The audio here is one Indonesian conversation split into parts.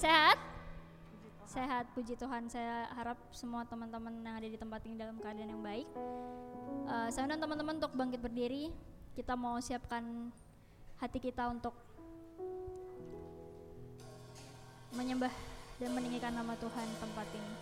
Sehat? Sehat, puji Tuhan. Saya harap semua teman-teman yang ada di tempat ini dalam keadaan yang baik. Uh, saya undang teman-teman untuk bangkit berdiri. Kita mau siapkan hati kita untuk menyembah dan meninggikan nama Tuhan tempat ini.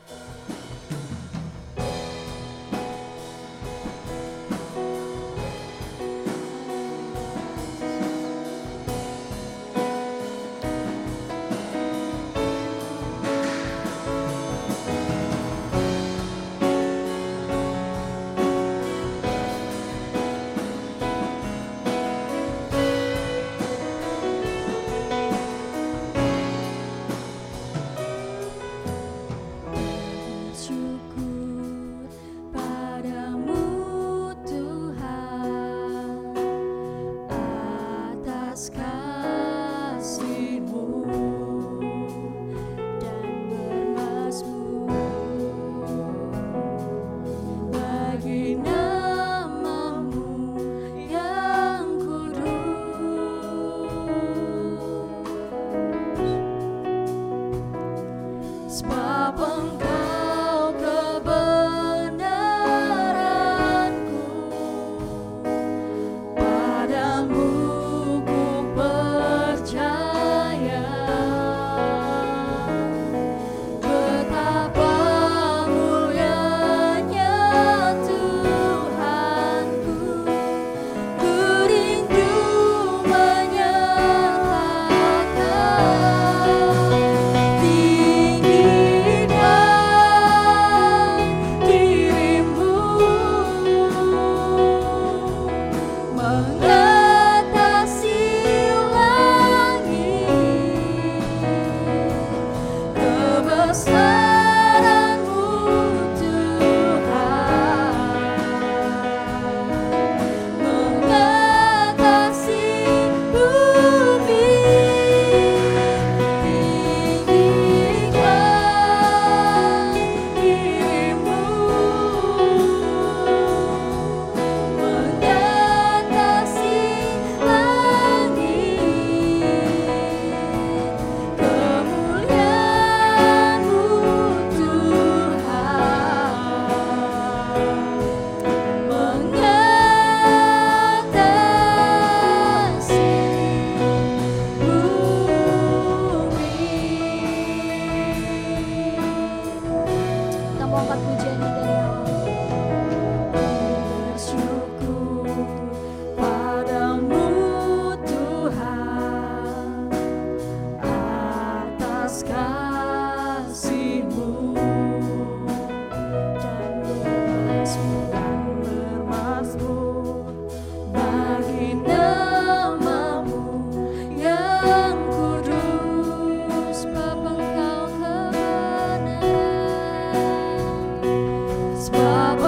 Baba.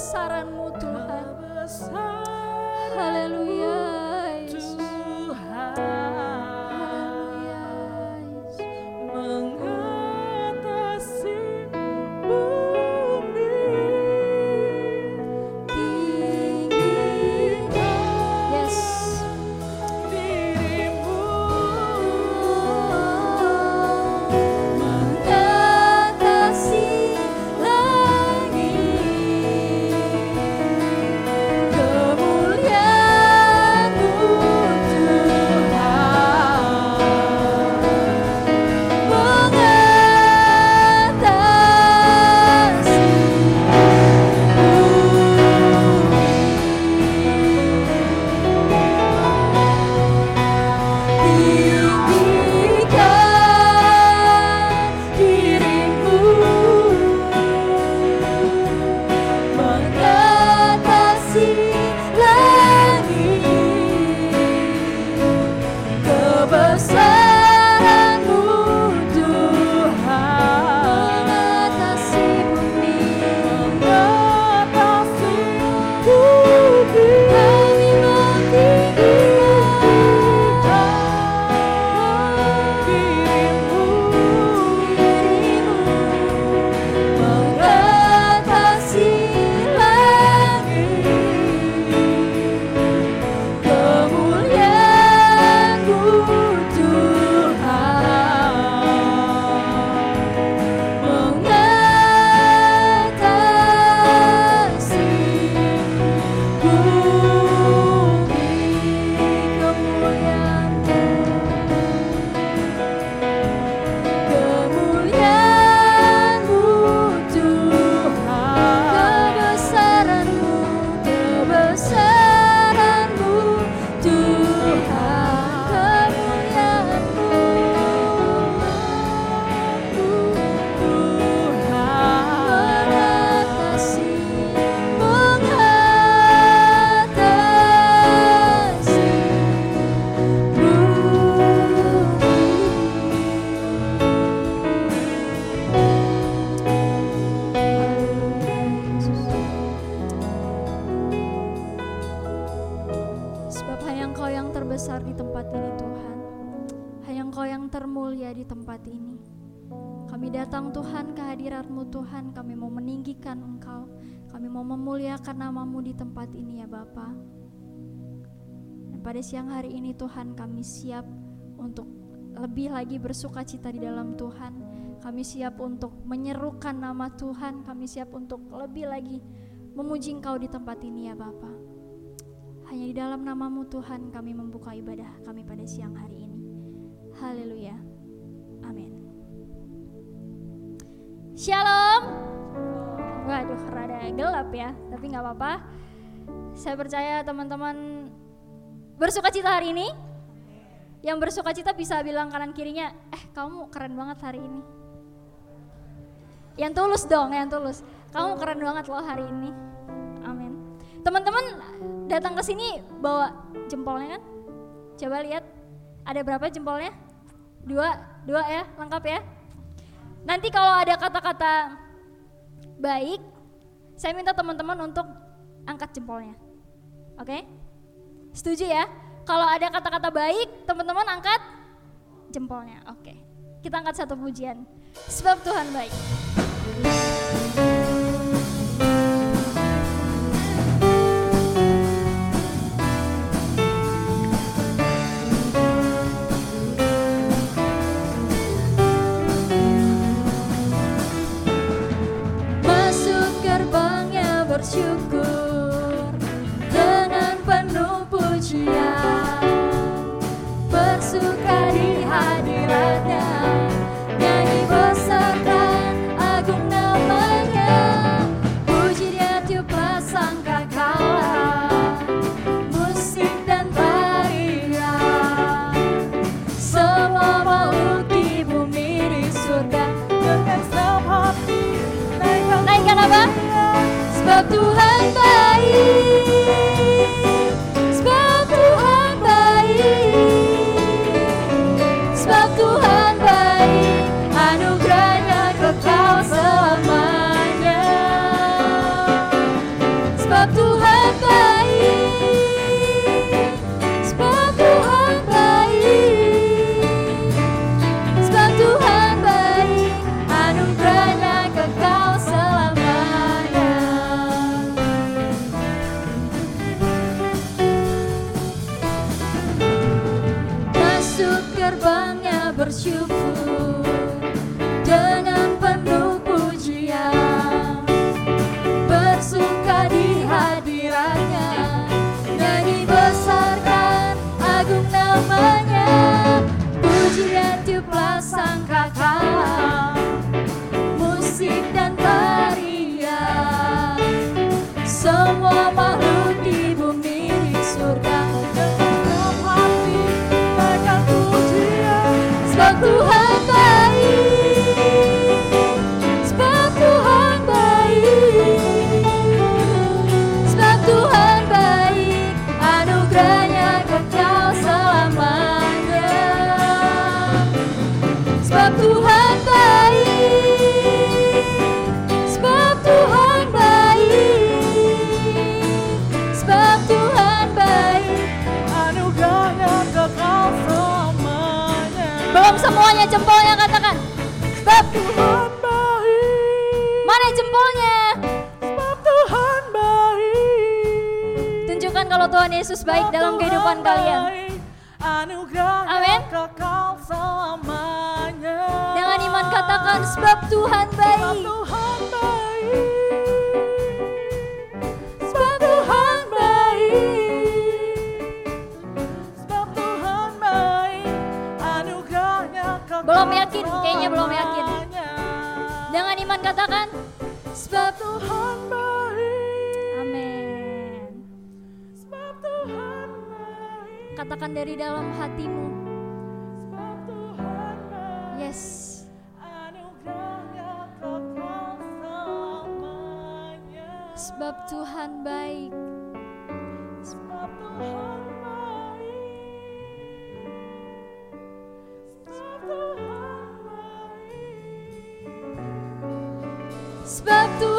saran pada siang hari ini Tuhan kami siap untuk lebih lagi bersuka cita di dalam Tuhan. Kami siap untuk menyerukan nama Tuhan. Kami siap untuk lebih lagi memuji Engkau di tempat ini ya Bapa. Hanya di dalam namamu Tuhan kami membuka ibadah kami pada siang hari ini. Haleluya. Amin. Shalom. Waduh, rada gelap ya, tapi nggak apa-apa. Saya percaya teman-teman bersuka cita hari ini? Yang bersuka cita bisa bilang kanan kirinya, eh kamu keren banget hari ini. Yang tulus dong, yang tulus. Kamu keren banget loh hari ini. Amin. Teman-teman datang ke sini bawa jempolnya kan? Coba lihat, ada berapa jempolnya? Dua, dua ya, lengkap ya. Nanti kalau ada kata-kata baik, saya minta teman-teman untuk angkat jempolnya. Oke? Setuju ya? Kalau ada kata-kata baik, teman-teman angkat jempolnya. Oke. Kita angkat satu pujian. Sebab Tuhan baik. Belum semuanya jempolnya katakan. Sebab Tuhan baik, mana jempolnya? sebab Tuhan baik. Tunjukkan kalau Tuhan Yesus baik Sebab dalam Tuhan kehidupan kalian. baik, Anugerahnya Amin. Dengan iman katakan sebab Tuhan Sebab baik. Tuhan baik. Yakin, kayaknya belum yakin. Dengan iman katakan sebab Tuhan baik. Amin. Sebab Tuhan baik. Katakan dari dalam hatimu. Sebab Tuhan baik. Yes. Sebab Tuhan baik. Sebab Tuhan baik. Sebab Tuhan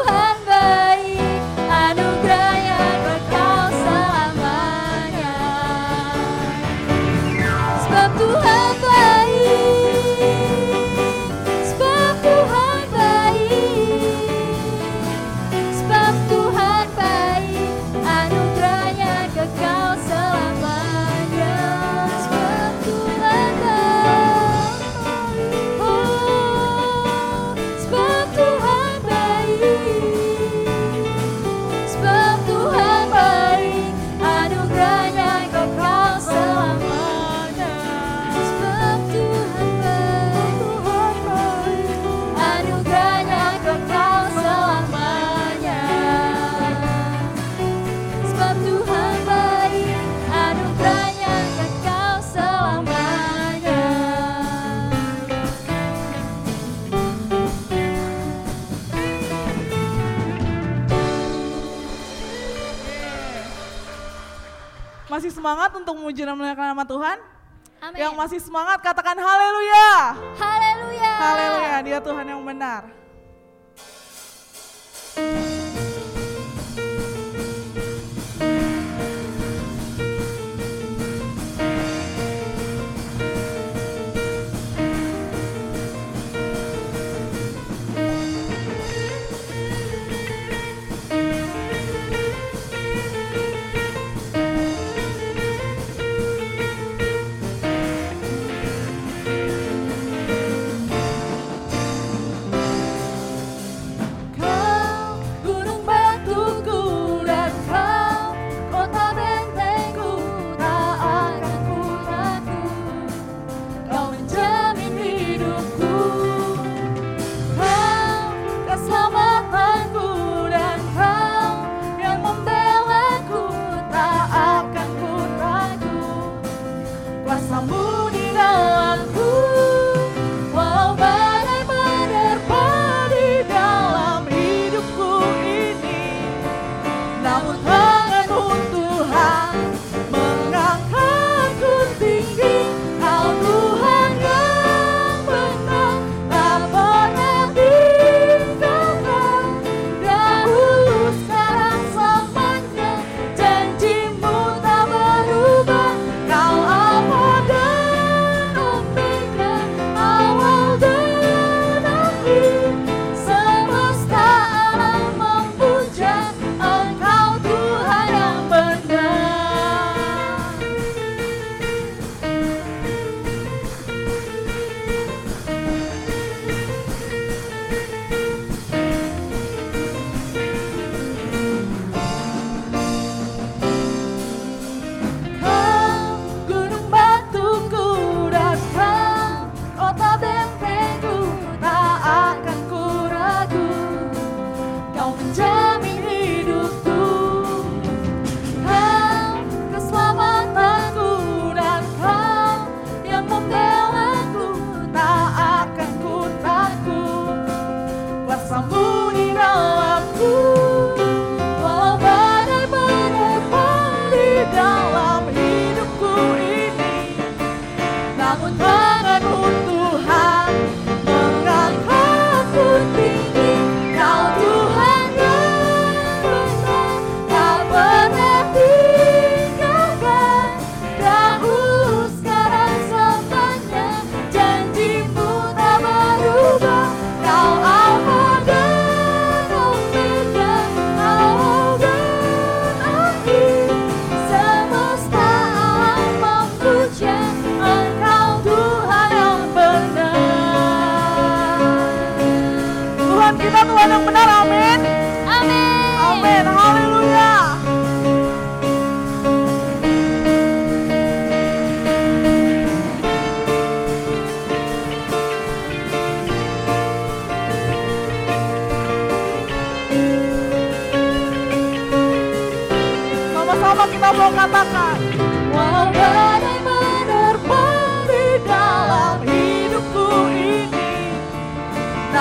Amen. Yang masih semangat katakan haleluya. Haleluya. Haleluya, dia Tuhan yang benar.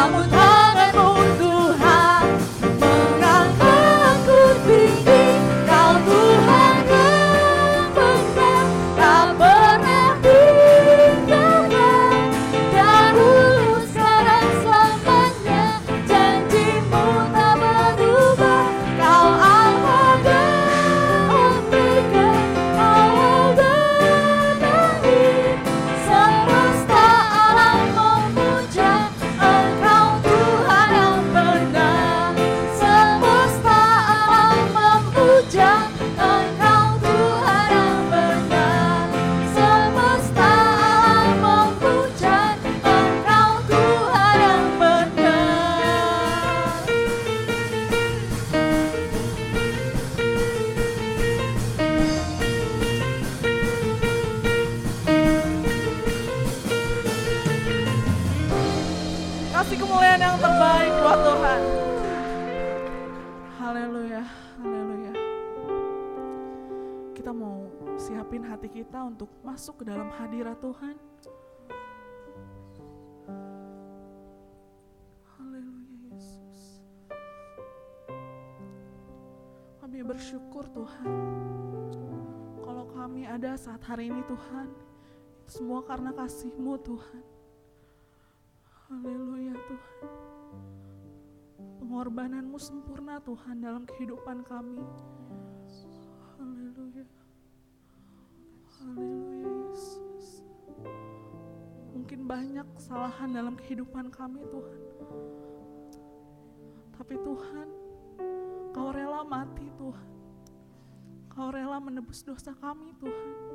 i'm with someone siapin hati kita untuk masuk ke dalam hadirat Tuhan. Haleluya Yesus. Kami bersyukur Tuhan. Kalau kami ada saat hari ini Tuhan, semua karena kasih-Mu Tuhan. Haleluya Tuhan. Pengorbananmu sempurna Tuhan dalam kehidupan kami. Haleluya Yesus. Mungkin banyak kesalahan dalam kehidupan kami Tuhan. Tapi Tuhan, Kau rela mati Tuhan. Kau rela menebus dosa kami Tuhan.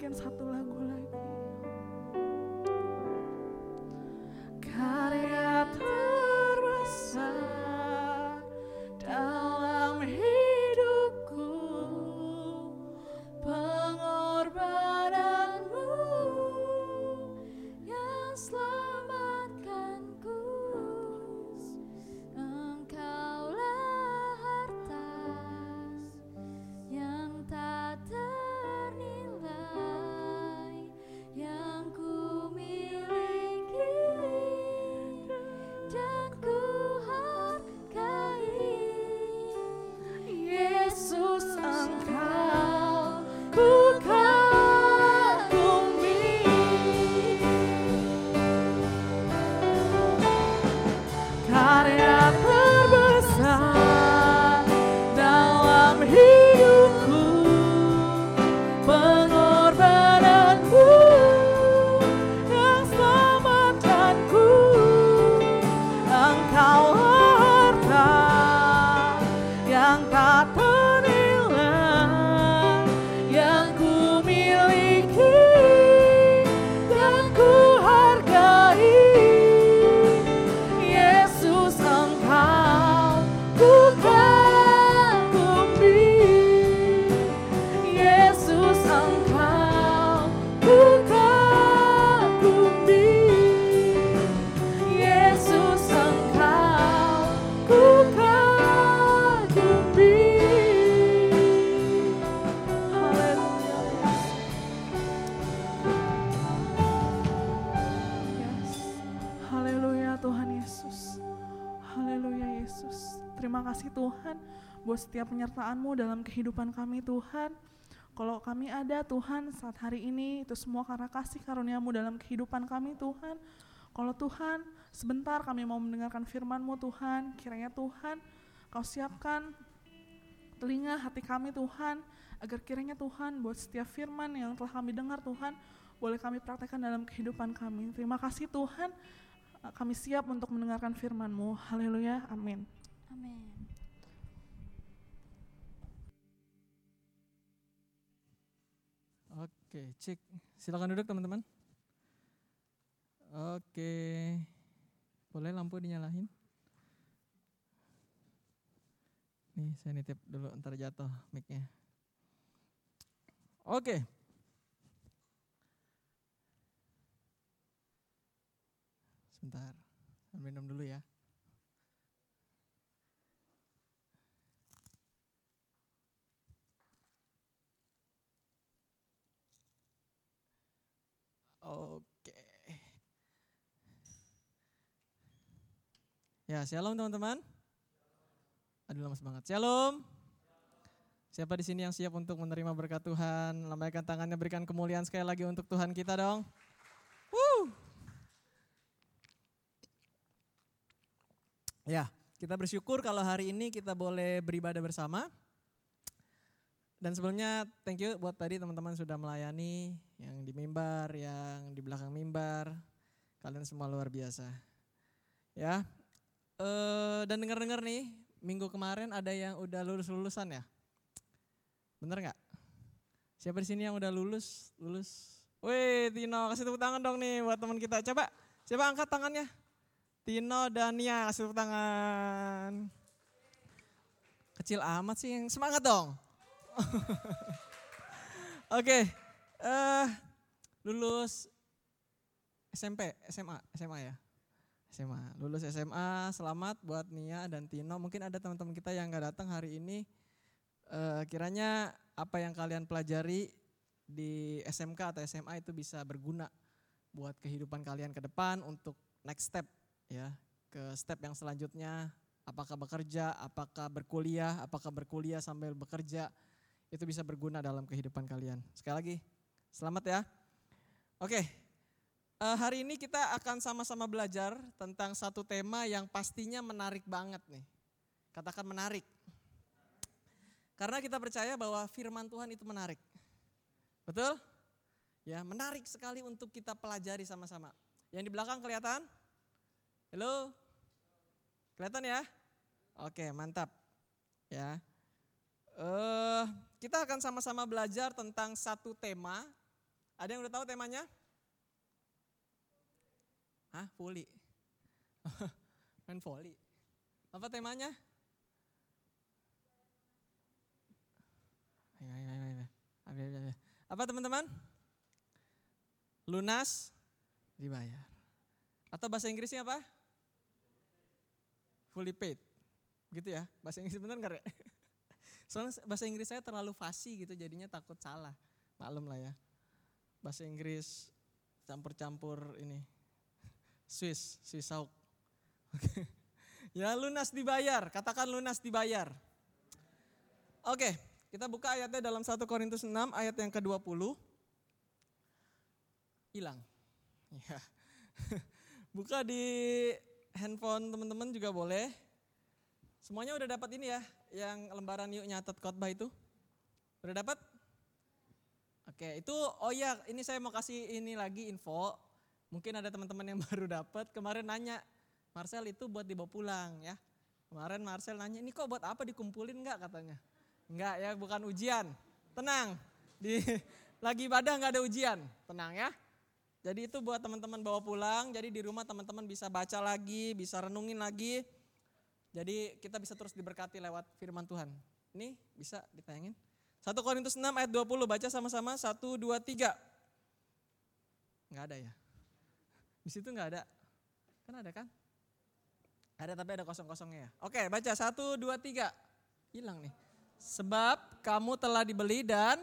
Naikin satu lagi. Buat setiap penyertaan-Mu dalam kehidupan kami Tuhan kalau kami ada Tuhan saat hari ini itu semua karena kasih karunia-Mu dalam kehidupan kami Tuhan kalau Tuhan sebentar kami mau mendengarkan firman-Mu Tuhan kiranya Tuhan Kau siapkan telinga hati kami Tuhan agar kiranya Tuhan buat setiap firman yang telah kami dengar Tuhan boleh kami praktekkan dalam kehidupan kami. Terima kasih Tuhan kami siap untuk mendengarkan firman-Mu. Haleluya. Amin. Amin Oke, cek. Silakan duduk teman-teman. Oke. Boleh lampu dinyalain? Nih, saya nitip dulu ntar jatuh mic-nya. Oke. Sebentar. Minum dulu ya. Oke. Ya, shalom teman-teman. Aduh lemas banget. Shalom. Siapa di sini yang siap untuk menerima berkat Tuhan? Lambaikan tangannya, berikan kemuliaan sekali lagi untuk Tuhan kita dong. Woo. Ya, kita bersyukur kalau hari ini kita boleh beribadah bersama. Dan sebelumnya thank you buat tadi teman-teman sudah melayani yang di mimbar, yang di belakang mimbar. Kalian semua luar biasa. Ya. Eh dan dengar-dengar nih, minggu kemarin ada yang udah lulus-lulusan ya? Bener nggak? Siapa di sini yang udah lulus? Lulus. Wih, Tino, kasih tepuk tangan dong nih buat teman kita. Coba, coba angkat tangannya. Tino dan Nia, kasih tepuk tangan. Kecil amat sih, yang semangat dong. Oke, eh lulus SMP, SMA, SMA ya. SMA, lulus SMA, selamat buat Nia dan Tino. Mungkin ada teman-teman kita yang nggak datang hari ini. Eh, kiranya apa yang kalian pelajari di SMK atau SMA itu bisa berguna buat kehidupan kalian ke depan untuk next step ya ke step yang selanjutnya apakah bekerja, apakah berkuliah, apakah berkuliah sambil bekerja itu bisa berguna dalam kehidupan kalian. Sekali lagi, selamat ya. Oke, eh, hari ini kita akan sama-sama belajar tentang satu tema yang pastinya menarik banget nih. Katakan menarik. Karena kita percaya bahwa firman Tuhan itu menarik. Betul? Ya, menarik sekali untuk kita pelajari sama-sama. Yang di belakang kelihatan? Halo? Kelihatan ya? Oke, mantap. Ya. Uh, kita akan sama-sama belajar tentang satu tema. Ada yang udah tahu temanya? Hah, volley. Main volley. Apa temanya? Apa teman-teman? Lunas dibayar. Atau bahasa Inggrisnya apa? Fully paid. Gitu ya, bahasa Inggris benar nggak ya? Soalnya bahasa Inggris saya terlalu fasih gitu jadinya takut salah. Maklum lah ya. Bahasa Inggris campur-campur ini. Swiss, Swiss Hawk. Oke. Ya lunas dibayar, katakan lunas dibayar. Oke, kita buka ayatnya dalam 1 Korintus 6 ayat yang ke-20. Hilang. Ya. Buka di handphone teman-teman juga boleh. Semuanya udah dapat ini ya, yang lembaran yuk nyatet khotbah itu? Udah dapat? Oke, itu oh ya, ini saya mau kasih ini lagi info. Mungkin ada teman-teman yang baru dapat. Kemarin nanya, Marcel itu buat dibawa pulang ya. Kemarin Marcel nanya, ini kok buat apa dikumpulin enggak katanya? Enggak ya, bukan ujian. Tenang, di lagi ibadah nggak ada ujian. Tenang ya. Jadi itu buat teman-teman bawa pulang. Jadi di rumah teman-teman bisa baca lagi, bisa renungin lagi. Jadi kita bisa terus diberkati lewat firman Tuhan. Ini bisa ditayangin. 1 Korintus 6 ayat 20 baca sama-sama 1 2 3. Enggak ada ya. Di situ enggak ada. Kan ada kan? Ada tapi ada kosong-kosongnya ya. Oke, baca 1 2 3. Hilang nih. Sebab kamu telah dibeli dan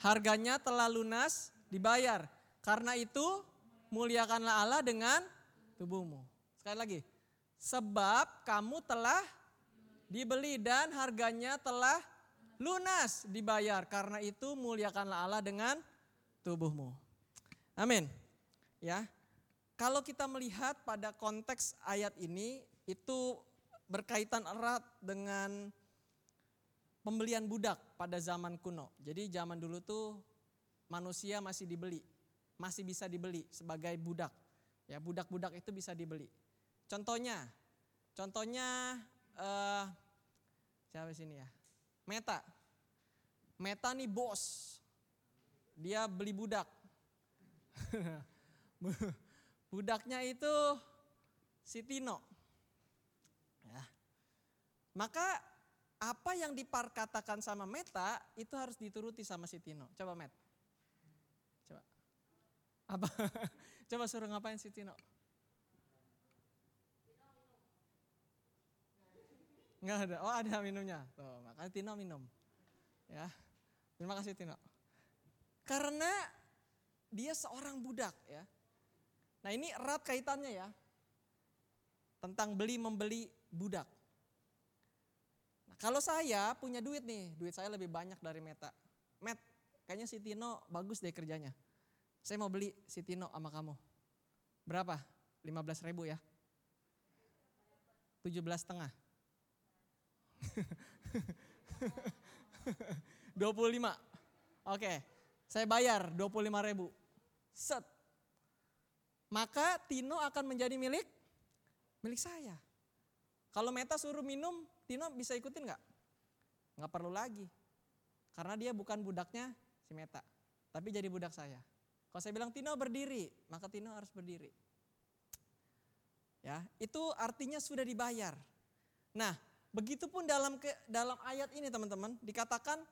harganya telah lunas dibayar. Karena itu muliakanlah Allah dengan tubuhmu. Sekali lagi. Sebab kamu telah dibeli dan harganya telah lunas dibayar. Karena itu muliakanlah Allah dengan tubuhmu. Amin. Ya. Kalau kita melihat pada konteks ayat ini itu berkaitan erat dengan pembelian budak pada zaman kuno. Jadi zaman dulu tuh manusia masih dibeli, masih bisa dibeli sebagai budak. Ya, budak-budak itu bisa dibeli. Contohnya, contohnya uh, siapa sini ya? Meta. Meta nih bos. Dia beli budak. Budaknya itu si Tino. Ya. Maka apa yang diperkatakan sama Meta itu harus dituruti sama si Tino. Coba Met. Coba. Apa? Coba suruh ngapain si Tino? Enggak ada. Oh ada minumnya. Tuh, makanya Tino minum. Ya. Terima kasih Tino. Karena dia seorang budak ya. Nah ini erat kaitannya ya. Tentang beli membeli budak. Nah, kalau saya punya duit nih, duit saya lebih banyak dari Meta. Met, kayaknya si Tino bagus deh kerjanya. Saya mau beli si Tino sama kamu. Berapa? 15 ribu ya? 17 setengah. 25. Oke, saya bayar 25 ribu. Set. Maka Tino akan menjadi milik milik saya. Kalau Meta suruh minum, Tino bisa ikutin nggak? Nggak perlu lagi. Karena dia bukan budaknya si Meta. Tapi jadi budak saya. Kalau saya bilang Tino berdiri, maka Tino harus berdiri. Ya, itu artinya sudah dibayar. Nah, Begitupun dalam ke, dalam ayat ini teman-teman dikatakan